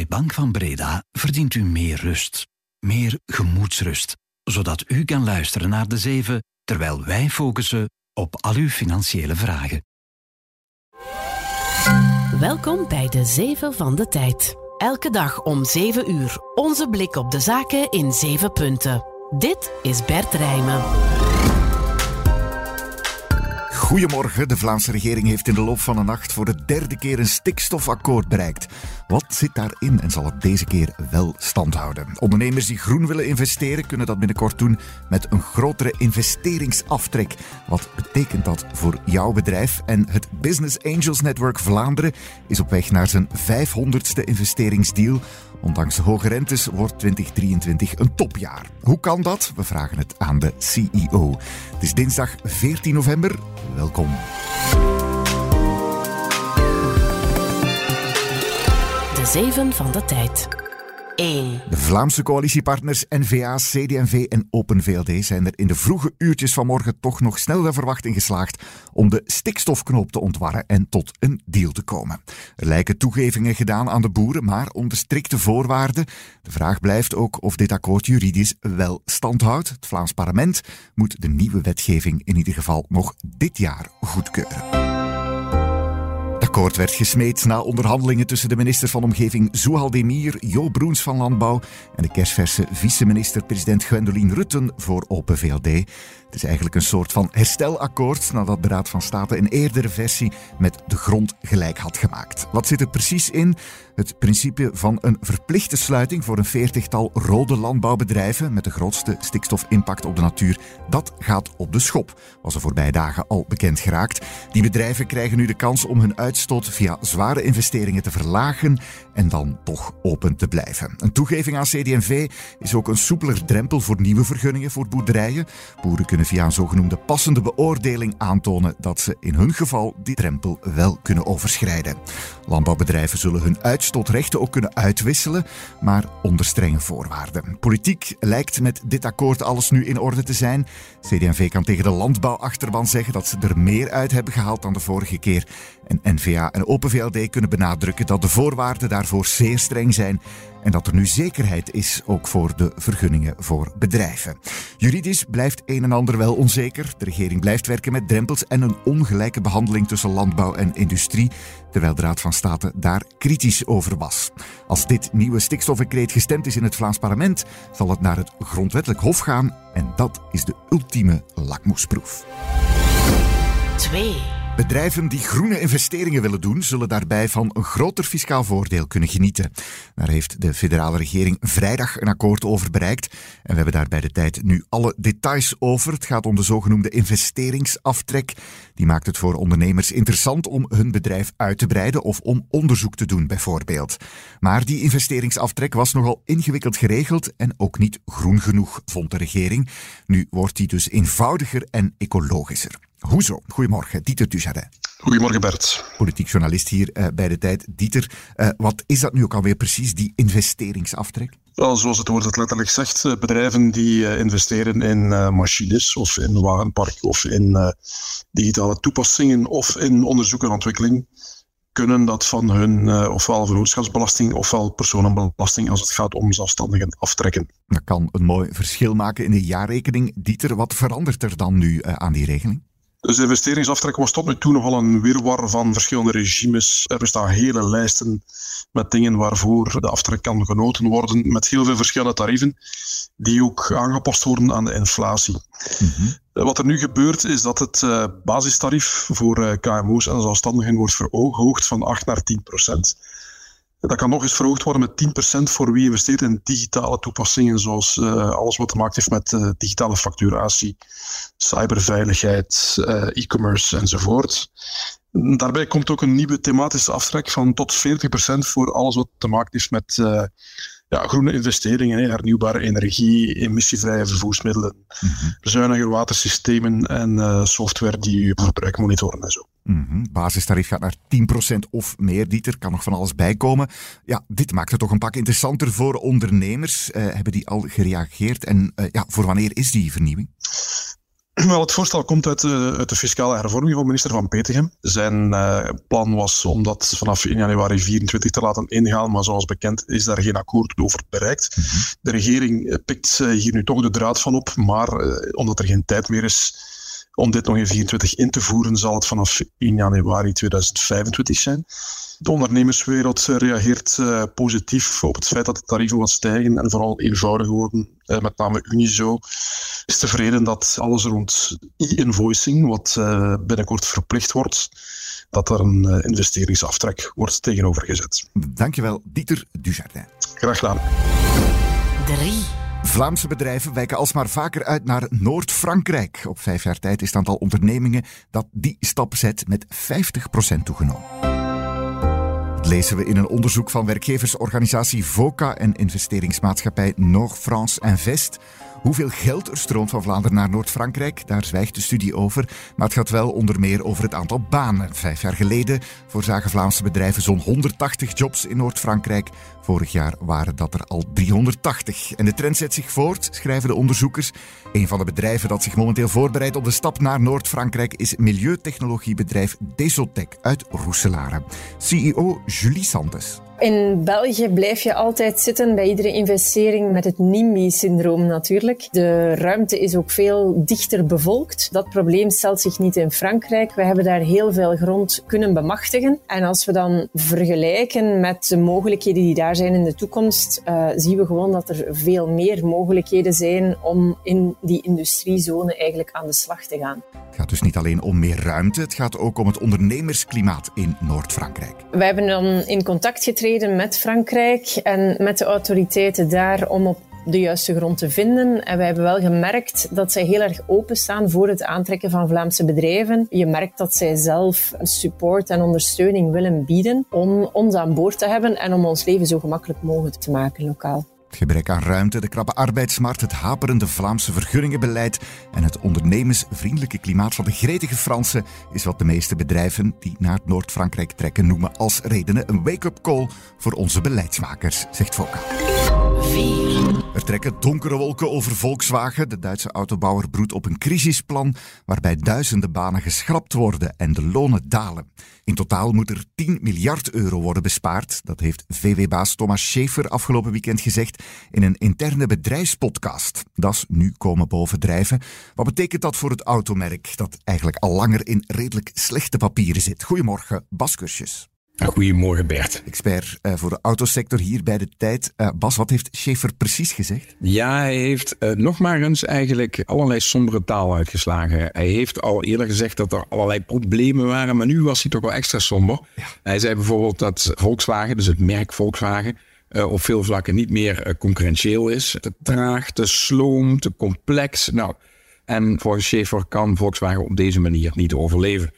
Bij Bank van Breda verdient u meer rust. Meer gemoedsrust. Zodat u kan luisteren naar de zeven, terwijl wij focussen op al uw financiële vragen. Welkom bij de Zeven van de Tijd. Elke dag om 7 uur. Onze blik op de zaken in 7 punten. Dit is Bert Rijmen. Goedemorgen. De Vlaamse regering heeft in de loop van de nacht voor de derde keer een stikstofakkoord bereikt. Wat zit daarin en zal het deze keer wel stand houden? Ondernemers die groen willen investeren kunnen dat binnenkort doen met een grotere investeringsaftrek. Wat betekent dat voor jouw bedrijf? En het Business Angels Network Vlaanderen is op weg naar zijn 500ste investeringsdeal. Ondanks de hoge rentes wordt 2023 een topjaar. Hoe kan dat? We vragen het aan de CEO. Het is dinsdag 14 november. Welkom. Zeven van de Tijd. 1. De Vlaamse coalitiepartners N-VA, CD&V en Open VLD zijn er in de vroege uurtjes van morgen toch nog snel dan verwacht in geslaagd om de stikstofknoop te ontwarren en tot een deal te komen. Er lijken toegevingen gedaan aan de boeren, maar onder strikte voorwaarden. De vraag blijft ook of dit akkoord juridisch wel stand houdt. Het Vlaams parlement moet de nieuwe wetgeving in ieder geval nog dit jaar goedkeuren. Akkoord werd gesmeed na onderhandelingen tussen de minister van Omgeving Zouhal Demir, Jo Broens van Landbouw en de kerstverse vice-minister-president Gwendoline Rutten voor Open VLD. Het is eigenlijk een soort van herstelakkoord nadat de Raad van State een eerdere versie met de grond gelijk had gemaakt. Wat zit er precies in? Het principe van een verplichte sluiting voor een veertigtal rode landbouwbedrijven met de grootste stikstofimpact op de natuur, dat gaat op de schop, was er voorbije dagen al bekend geraakt. Die bedrijven krijgen nu de kans om hun uitstoot via zware investeringen te verlagen en dan toch open te blijven. Een toegeving aan CD&V is ook een soepeler drempel voor nieuwe vergunningen voor boerderijen. Boeren kunnen via een zogenoemde passende beoordeling aantonen dat ze in hun geval die drempel wel kunnen overschrijden. Landbouwbedrijven zullen hun uitstootrechten ook kunnen uitwisselen, maar onder strenge voorwaarden. Politiek lijkt met dit akkoord alles nu in orde te zijn. CD&V kan tegen de landbouwachterban zeggen dat ze er meer uit hebben gehaald dan de vorige keer. En NVA en Open VLD kunnen benadrukken dat de voorwaarden daarvoor zeer streng zijn en dat er nu zekerheid is ook voor de vergunningen voor bedrijven. Juridisch blijft een en ander wel onzeker. De regering blijft werken met drempels en een ongelijke behandeling tussen landbouw en industrie, terwijl de Raad van State daar kritisch over was. Als dit nieuwe stikstofdecreet gestemd is in het Vlaams parlement, zal het naar het grondwettelijk hof gaan en dat is de ultieme lakmoesproef. 2. Bedrijven die groene investeringen willen doen, zullen daarbij van een groter fiscaal voordeel kunnen genieten. Daar heeft de federale regering vrijdag een akkoord over bereikt. En we hebben daar bij de tijd nu alle details over. Het gaat om de zogenoemde investeringsaftrek. Die maakt het voor ondernemers interessant om hun bedrijf uit te breiden of om onderzoek te doen, bijvoorbeeld. Maar die investeringsaftrek was nogal ingewikkeld geregeld en ook niet groen genoeg, vond de regering. Nu wordt die dus eenvoudiger en ecologischer. Hoezo? Goedemorgen, Dieter Dujardin. Goedemorgen Bert. Politiek journalist hier uh, bij de tijd. Dieter, uh, wat is dat nu ook alweer precies, die investeringsaftrek? Wel, zoals het woord het letterlijk zegt, uh, bedrijven die investeren in machines of in wagenpark of in digitale toepassingen of in onderzoek en ontwikkeling kunnen dat van hun ofwel vennootschapsbelasting ofwel personenbelasting als het gaat om zelfstandigen aftrekken. Dat kan een mooi verschil maken in de jaarrekening. Dieter, wat verandert er dan nu aan die regeling? Dus de investeringsaftrek was tot nu toe nogal een wirwar van verschillende regimes. Er bestaan hele lijsten met dingen waarvoor de aftrek kan genoten worden, met heel veel verschillende tarieven, die ook aangepast worden aan de inflatie. Mm Wat er nu gebeurt, is dat het uh, basistarief voor uh, KMO's en zelfstandigen wordt verhoogd van 8 naar 10 procent. Dat kan nog eens verhoogd worden met 10% voor wie investeert in digitale toepassingen, zoals uh, alles wat te maken heeft met uh, digitale facturatie, cyberveiligheid, uh, e-commerce enzovoort. Daarbij komt ook een nieuwe thematische aftrek van tot 40% voor alles wat te maken heeft met ja, groene investeringen, hè, hernieuwbare energie, emissievrije vervoersmiddelen, mm -hmm. bezuiniger watersystemen en uh, software die je verbruik monitoren en zo. Mm -hmm. Basistarief gaat naar 10% of meer, Dieter. Kan nog van alles bijkomen. Ja, dit maakt het toch een pak interessanter voor ondernemers. Uh, hebben die al gereageerd? En uh, ja, voor wanneer is die vernieuwing? Wel, het voorstel komt uit, de, uit de fiscale hervorming van minister Van Petegem. Zijn uh, plan was om dat vanaf 1 januari 2024 te laten ingaan, maar zoals bekend is daar geen akkoord over bereikt. Mm -hmm. De regering pikt hier nu toch de draad van op, maar omdat er geen tijd meer is om dit nog in 2024 in te voeren, zal het vanaf 1 januari 2025 zijn. De ondernemerswereld reageert uh, positief op het feit dat de tarieven wat stijgen en vooral eenvoudiger worden. Uh, met name Unizo is tevreden dat alles rond e-invoicing, wat uh, binnenkort verplicht wordt, dat er een investeringsaftrek wordt tegenover gezet. Dankjewel, Dieter Dujardin. Graag gedaan. 3. Vlaamse bedrijven wijken alsmaar vaker uit naar Noord-Frankrijk. Op vijf jaar tijd is het aantal ondernemingen dat die stap zet met 50% toegenomen. Dat lezen we in een onderzoek van werkgeversorganisatie VOCA en investeringsmaatschappij Nord France Invest. Hoeveel geld er stroomt van Vlaanderen naar Noord-Frankrijk, daar zwijgt de studie over. Maar het gaat wel onder meer over het aantal banen. Vijf jaar geleden voorzagen Vlaamse bedrijven zo'n 180 jobs in Noord-Frankrijk. Vorig jaar waren dat er al 380. En de trend zet zich voort, schrijven de onderzoekers. Een van de bedrijven dat zich momenteel voorbereidt op de stap naar Noord-Frankrijk is milieutechnologiebedrijf Desotec uit Roeselare. CEO Julie Sandes. In België blijf je altijd zitten bij iedere investering met het NIMBY-syndroom natuurlijk. De ruimte is ook veel dichter bevolkt. Dat probleem stelt zich niet in Frankrijk. We hebben daar heel veel grond kunnen bemachtigen. En als we dan vergelijken met de mogelijkheden die daar zijn in de toekomst, uh, zien we gewoon dat er veel meer mogelijkheden zijn om in die industriezone eigenlijk aan de slag te gaan. Het gaat dus niet alleen om meer ruimte, het gaat ook om het ondernemersklimaat in Noord-Frankrijk. We hebben dan in contact getreden met Frankrijk en met de autoriteiten daar om op de juiste grond te vinden. En wij hebben wel gemerkt dat zij heel erg openstaan voor het aantrekken van Vlaamse bedrijven. Je merkt dat zij zelf support en ondersteuning willen bieden om ons aan boord te hebben en om ons leven zo gemakkelijk mogelijk te maken lokaal. Het gebrek aan ruimte, de krappe arbeidsmarkt, het haperende Vlaamse vergunningenbeleid en het ondernemersvriendelijke klimaat van de gretige Fransen is wat de meeste bedrijven die naar Noord-Frankrijk trekken noemen als redenen een wake-up call voor onze beleidsmakers, zegt Foka. 4. Er trekken donkere wolken over Volkswagen. De Duitse autobouwer broedt op een crisisplan waarbij duizenden banen geschrapt worden en de lonen dalen. In totaal moet er 10 miljard euro worden bespaard. Dat heeft VW-baas Thomas Schaefer afgelopen weekend gezegd in een interne bedrijfspodcast. Dat is nu komen bovendrijven. Wat betekent dat voor het automerk dat eigenlijk al langer in redelijk slechte papieren zit? Goedemorgen, Bas Kursjes. Goedemorgen Bert. Expert uh, voor de autosector hier bij de tijd. Uh, Bas, wat heeft Schaefer precies gezegd? Ja, hij heeft uh, nog maar eens eigenlijk allerlei sombere taal uitgeslagen. Hij heeft al eerder gezegd dat er allerlei problemen waren, maar nu was hij toch wel extra somber. Ja. Hij zei bijvoorbeeld dat Volkswagen, dus het merk Volkswagen, op veel vlakken niet meer concurrentieel is. Te traag, te sloom, te complex. Nou, en volgens Schaefer kan Volkswagen op deze manier niet overleven.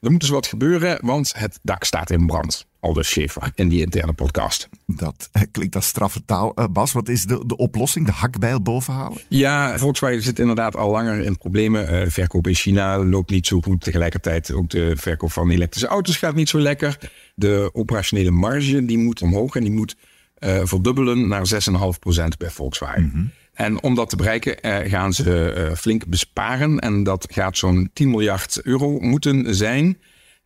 Er moet dus wat gebeuren, want het dak staat in brand. Aldus Schaefer in die interne podcast. Dat klinkt als straffe taal. Uh, Bas, wat is de, de oplossing? De hakbijl bovenhalen? Ja, Volkswagen zit inderdaad al langer in problemen. Uh, de verkoop in China loopt niet zo goed. Tegelijkertijd ook de verkoop van elektrische auto's gaat niet zo lekker. De operationele marge die moet omhoog en die moet uh, verdubbelen naar 6,5% bij Volkswagen. Mm -hmm. En om dat te bereiken uh, gaan ze uh, flink besparen. En dat gaat zo'n 10 miljard euro moeten zijn.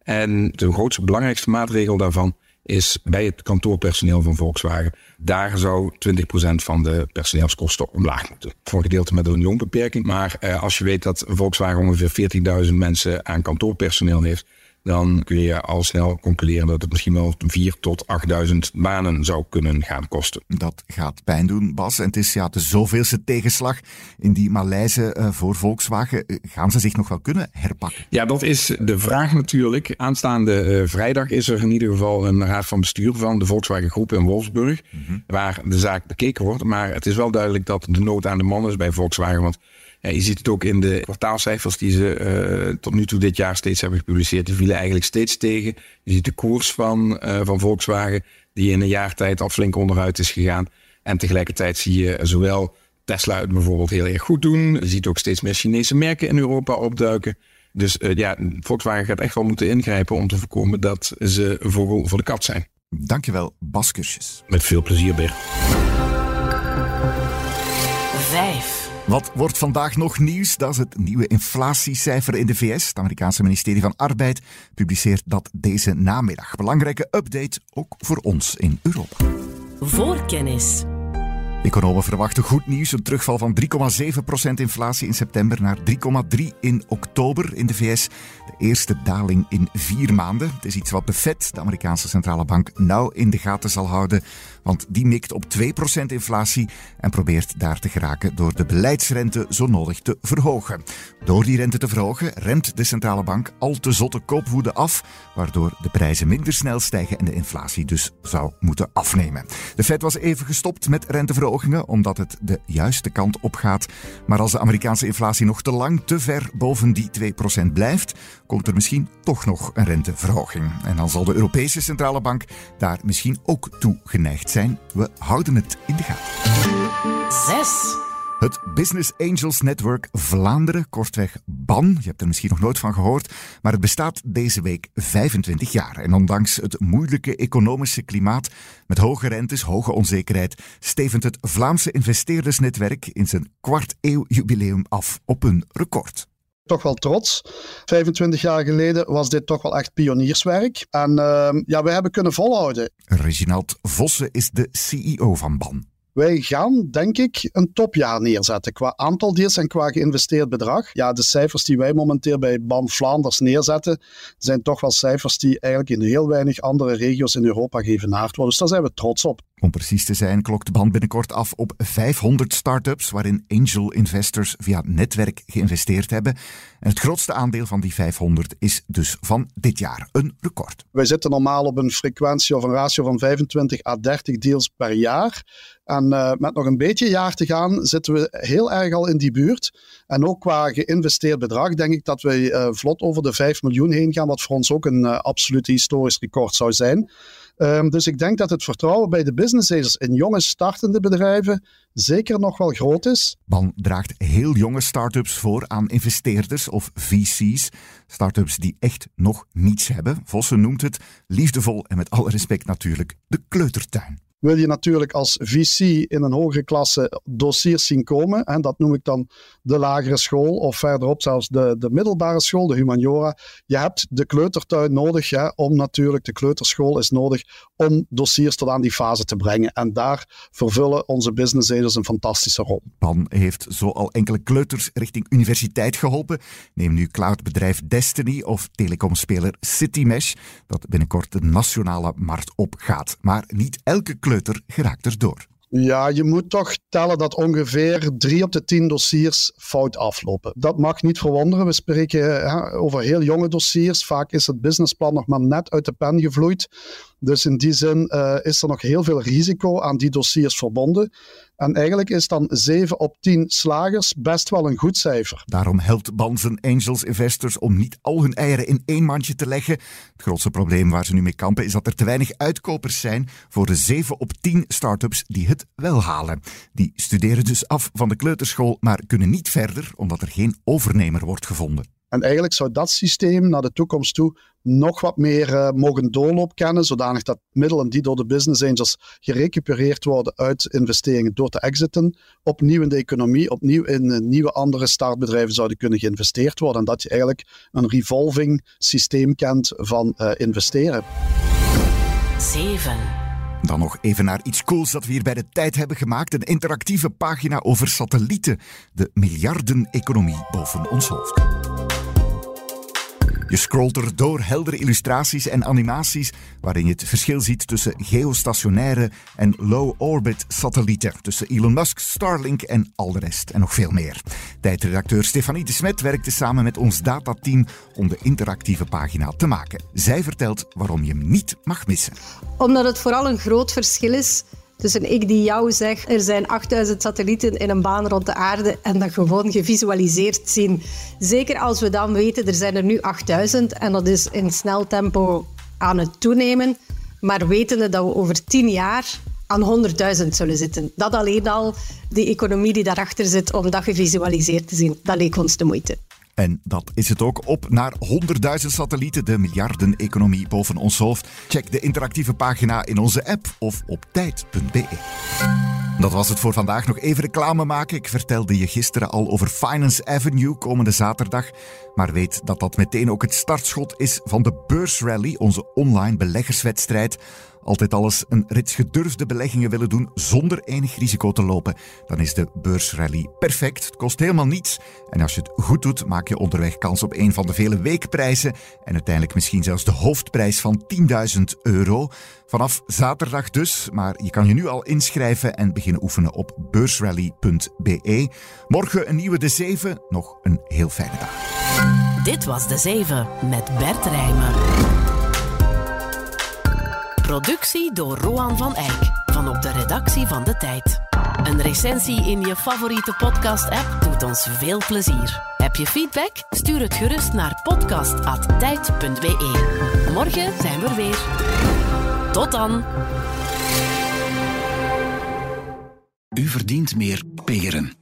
En de grootste, belangrijkste maatregel daarvan is bij het kantoorpersoneel van Volkswagen. Daar zou 20% van de personeelskosten omlaag moeten. Voor een gedeelte met een loonbeperking. Maar uh, als je weet dat Volkswagen ongeveer 14.000 mensen aan kantoorpersoneel heeft dan kun je al snel concluderen dat het misschien wel 4 tot 8000 banen zou kunnen gaan kosten. Dat gaat pijn doen, Bas. En het is ja, de zoveelste tegenslag in die Maleise uh, voor Volkswagen. Gaan ze zich nog wel kunnen herpakken? Ja, dat is de vraag natuurlijk. Aanstaande uh, vrijdag is er in ieder geval een raad van bestuur van de Volkswagen Groep in Wolfsburg, mm -hmm. waar de zaak bekeken wordt. Maar het is wel duidelijk dat de nood aan de man is bij Volkswagen. Want ja, je ziet het ook in de kwartaalcijfers die ze uh, tot nu toe dit jaar steeds hebben gepubliceerd. Die vielen eigenlijk steeds tegen. Je ziet de koers van, uh, van Volkswagen, die in een jaar tijd al flink onderuit is gegaan. En tegelijkertijd zie je zowel Tesla het bijvoorbeeld heel erg goed doen. Je ziet ook steeds meer Chinese merken in Europa opduiken. Dus uh, ja, Volkswagen gaat echt wel moeten ingrijpen om te voorkomen dat ze een vogel voor de kat zijn. Dankjewel, Bas Kursjes. Met veel plezier, Bert. Wat wordt vandaag nog nieuws? Dat is het nieuwe inflatiecijfer in de VS. Het Amerikaanse ministerie van Arbeid publiceert dat deze namiddag. Belangrijke update ook voor ons in Europa. Voorkennis. Economen verwachten goed nieuws. Een terugval van 3,7% inflatie in september naar 3,3% in oktober in de VS. De eerste daling in vier maanden. Het is iets wat de Fed, de Amerikaanse centrale bank, nauw in de gaten zal houden. Want die mikt op 2% inflatie en probeert daar te geraken door de beleidsrente zo nodig te verhogen. Door die rente te verhogen remt de centrale bank al te zotte koopwoede af, waardoor de prijzen minder snel stijgen en de inflatie dus zou moeten afnemen. De Fed was even gestopt met omdat het de juiste kant op gaat. Maar als de Amerikaanse inflatie nog te lang te ver boven die 2% blijft, komt er misschien toch nog een renteverhoging. En dan zal de Europese centrale bank daar misschien ook toe geneigd zijn. We houden het in de gaten. 6. Het Business Angels Network Vlaanderen, kortweg BAN. Je hebt er misschien nog nooit van gehoord, maar het bestaat deze week 25 jaar. En ondanks het moeilijke economische klimaat met hoge rentes, hoge onzekerheid, stevend het Vlaamse investeerdersnetwerk in zijn kwart eeuw jubileum af op een record toch wel trots. 25 jaar geleden was dit toch wel echt pionierswerk. En uh, ja, we hebben kunnen volhouden. Reginald Vossen is de CEO van BAN. Wij gaan, denk ik, een topjaar neerzetten qua aantal deals en qua geïnvesteerd bedrag. Ja, de cijfers die wij momenteel bij BAM Vlaanders neerzetten, zijn toch wel cijfers die eigenlijk in heel weinig andere regio's in Europa geëvenaard worden. Dus daar zijn we trots op. Om precies te zijn klokt BAN binnenkort af op 500 start-ups waarin angel investors via netwerk geïnvesteerd hebben. En het grootste aandeel van die 500 is dus van dit jaar een record. Wij zitten normaal op een frequentie of een ratio van 25 à 30 deals per jaar. En uh, met nog een beetje jaar te gaan, zitten we heel erg al in die buurt. En ook qua geïnvesteerd bedrag denk ik dat we uh, vlot over de 5 miljoen heen gaan, wat voor ons ook een uh, absolute historisch record zou zijn. Um, dus ik denk dat het vertrouwen bij de business angels in jonge startende bedrijven zeker nog wel groot is. BAN draagt heel jonge start-ups voor aan investeerders of VC's. Start-ups die echt nog niets hebben. Vossen noemt het, liefdevol en met alle respect natuurlijk, de kleutertuin wil je natuurlijk als VC in een hogere klasse dossiers zien komen. En dat noem ik dan de lagere school of verderop zelfs de, de middelbare school, de humaniora. Je hebt de kleutertuin nodig hè, om natuurlijk, de kleuterschool is nodig om dossiers tot aan die fase te brengen. En daar vervullen onze business een fantastische rol. PAN heeft zo al enkele kleuters richting universiteit geholpen. Neem nu cloudbedrijf Destiny of telecomspeler CityMesh, dat binnenkort de nationale markt opgaat. Maar niet elke kleuter geraakt erdoor. Ja, je moet toch tellen dat ongeveer drie op de tien dossiers fout aflopen. Dat mag niet verwonderen. We spreken over heel jonge dossiers. Vaak is het businessplan nog maar net uit de pen gevloeid. Dus in die zin uh, is er nog heel veel risico aan die dossiers verbonden. En eigenlijk is dan 7 op 10 slagers best wel een goed cijfer. Daarom helpt Banzen Angels Investors om niet al hun eieren in één mandje te leggen. Het grootste probleem waar ze nu mee kampen is dat er te weinig uitkopers zijn voor de 7 op 10 start-ups die het wel halen. Die studeren dus af van de kleuterschool, maar kunnen niet verder omdat er geen overnemer wordt gevonden. En eigenlijk zou dat systeem naar de toekomst toe nog wat meer uh, mogen doorloop kennen, zodanig dat middelen die door de business angels gerecupereerd worden uit investeringen door te exiten, opnieuw in de economie, opnieuw in uh, nieuwe andere startbedrijven zouden kunnen geïnvesteerd worden. En dat je eigenlijk een revolving systeem kent van uh, investeren. 7. Dan nog even naar iets cools dat we hier bij de tijd hebben gemaakt. Een interactieve pagina over satellieten. De miljarden-economie boven ons hoofd. Je scrolt er door heldere illustraties en animaties waarin je het verschil ziet tussen geostationaire en low-orbit satellieten. Tussen Elon Musk, Starlink en al de rest en nog veel meer. Tijdredacteur Stefanie de Smet werkte samen met ons datateam om de interactieve pagina te maken. Zij vertelt waarom je hem niet mag missen. Omdat het vooral een groot verschil is tussen ik die jou zeg, er zijn 8000 satellieten in een baan rond de aarde en dat gewoon gevisualiseerd zien. Zeker als we dan weten, er zijn er nu 8000 en dat is in snel tempo aan het toenemen. Maar wetende dat we over 10 jaar aan 100.000 zullen zitten. Dat alleen al, die economie die daarachter zit, om dat gevisualiseerd te zien, dat leek ons de moeite. En dat is het ook op naar 100.000 satellieten, de miljarden-economie boven ons hoofd. Check de interactieve pagina in onze app of op tijd.be. Dat was het voor vandaag. Nog even reclame maken. Ik vertelde je gisteren al over Finance Avenue komende zaterdag. Maar weet dat dat meteen ook het startschot is van de Beursrally, onze online beleggerswedstrijd. Altijd alles een rits gedurfde beleggingen willen doen zonder enig risico te lopen, dan is de beursrally perfect. Het kost helemaal niets. En als je het goed doet, maak je onderweg kans op een van de vele weekprijzen. En uiteindelijk misschien zelfs de hoofdprijs van 10.000 euro. Vanaf zaterdag dus, maar je kan je nu al inschrijven en beginnen oefenen op beursrally.be. Morgen een nieuwe De 7. Nog een heel fijne dag. Dit was De 7 met Bert Rijmen. Productie door Roan van Eyck van op de redactie van De Tijd. Een recensie in je favoriete podcast-app doet ons veel plezier. Heb je feedback? Stuur het gerust naar podcast.tijd.be. Morgen zijn we er weer. Tot dan! U verdient meer peren.